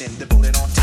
in the boat on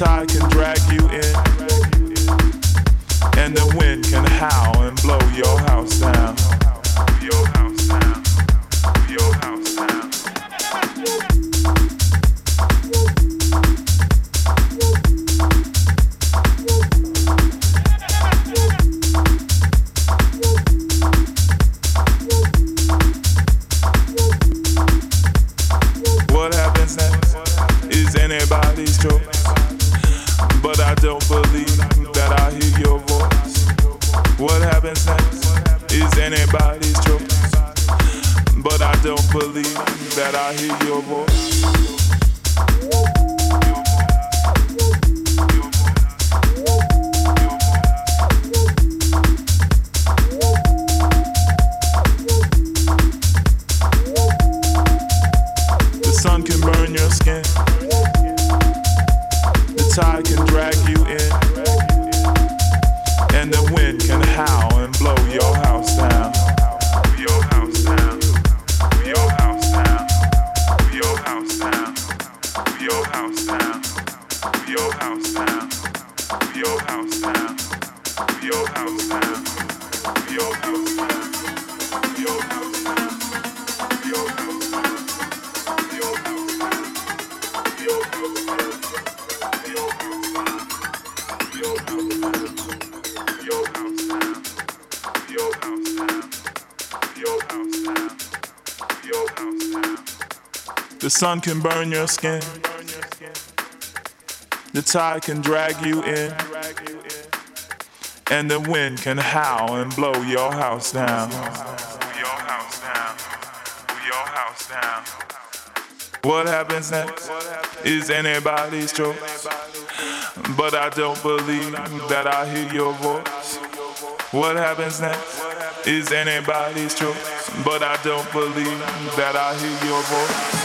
tide can drag you in, and the wind can howl and blow your house down. Your house down. Your house down. Sun can burn your skin. The tide can drag you in. And the wind can howl and blow your house down. What happens next is anybody's choice. But I don't believe that I hear your voice. What happens next is anybody's choice. But I don't believe that I hear your voice.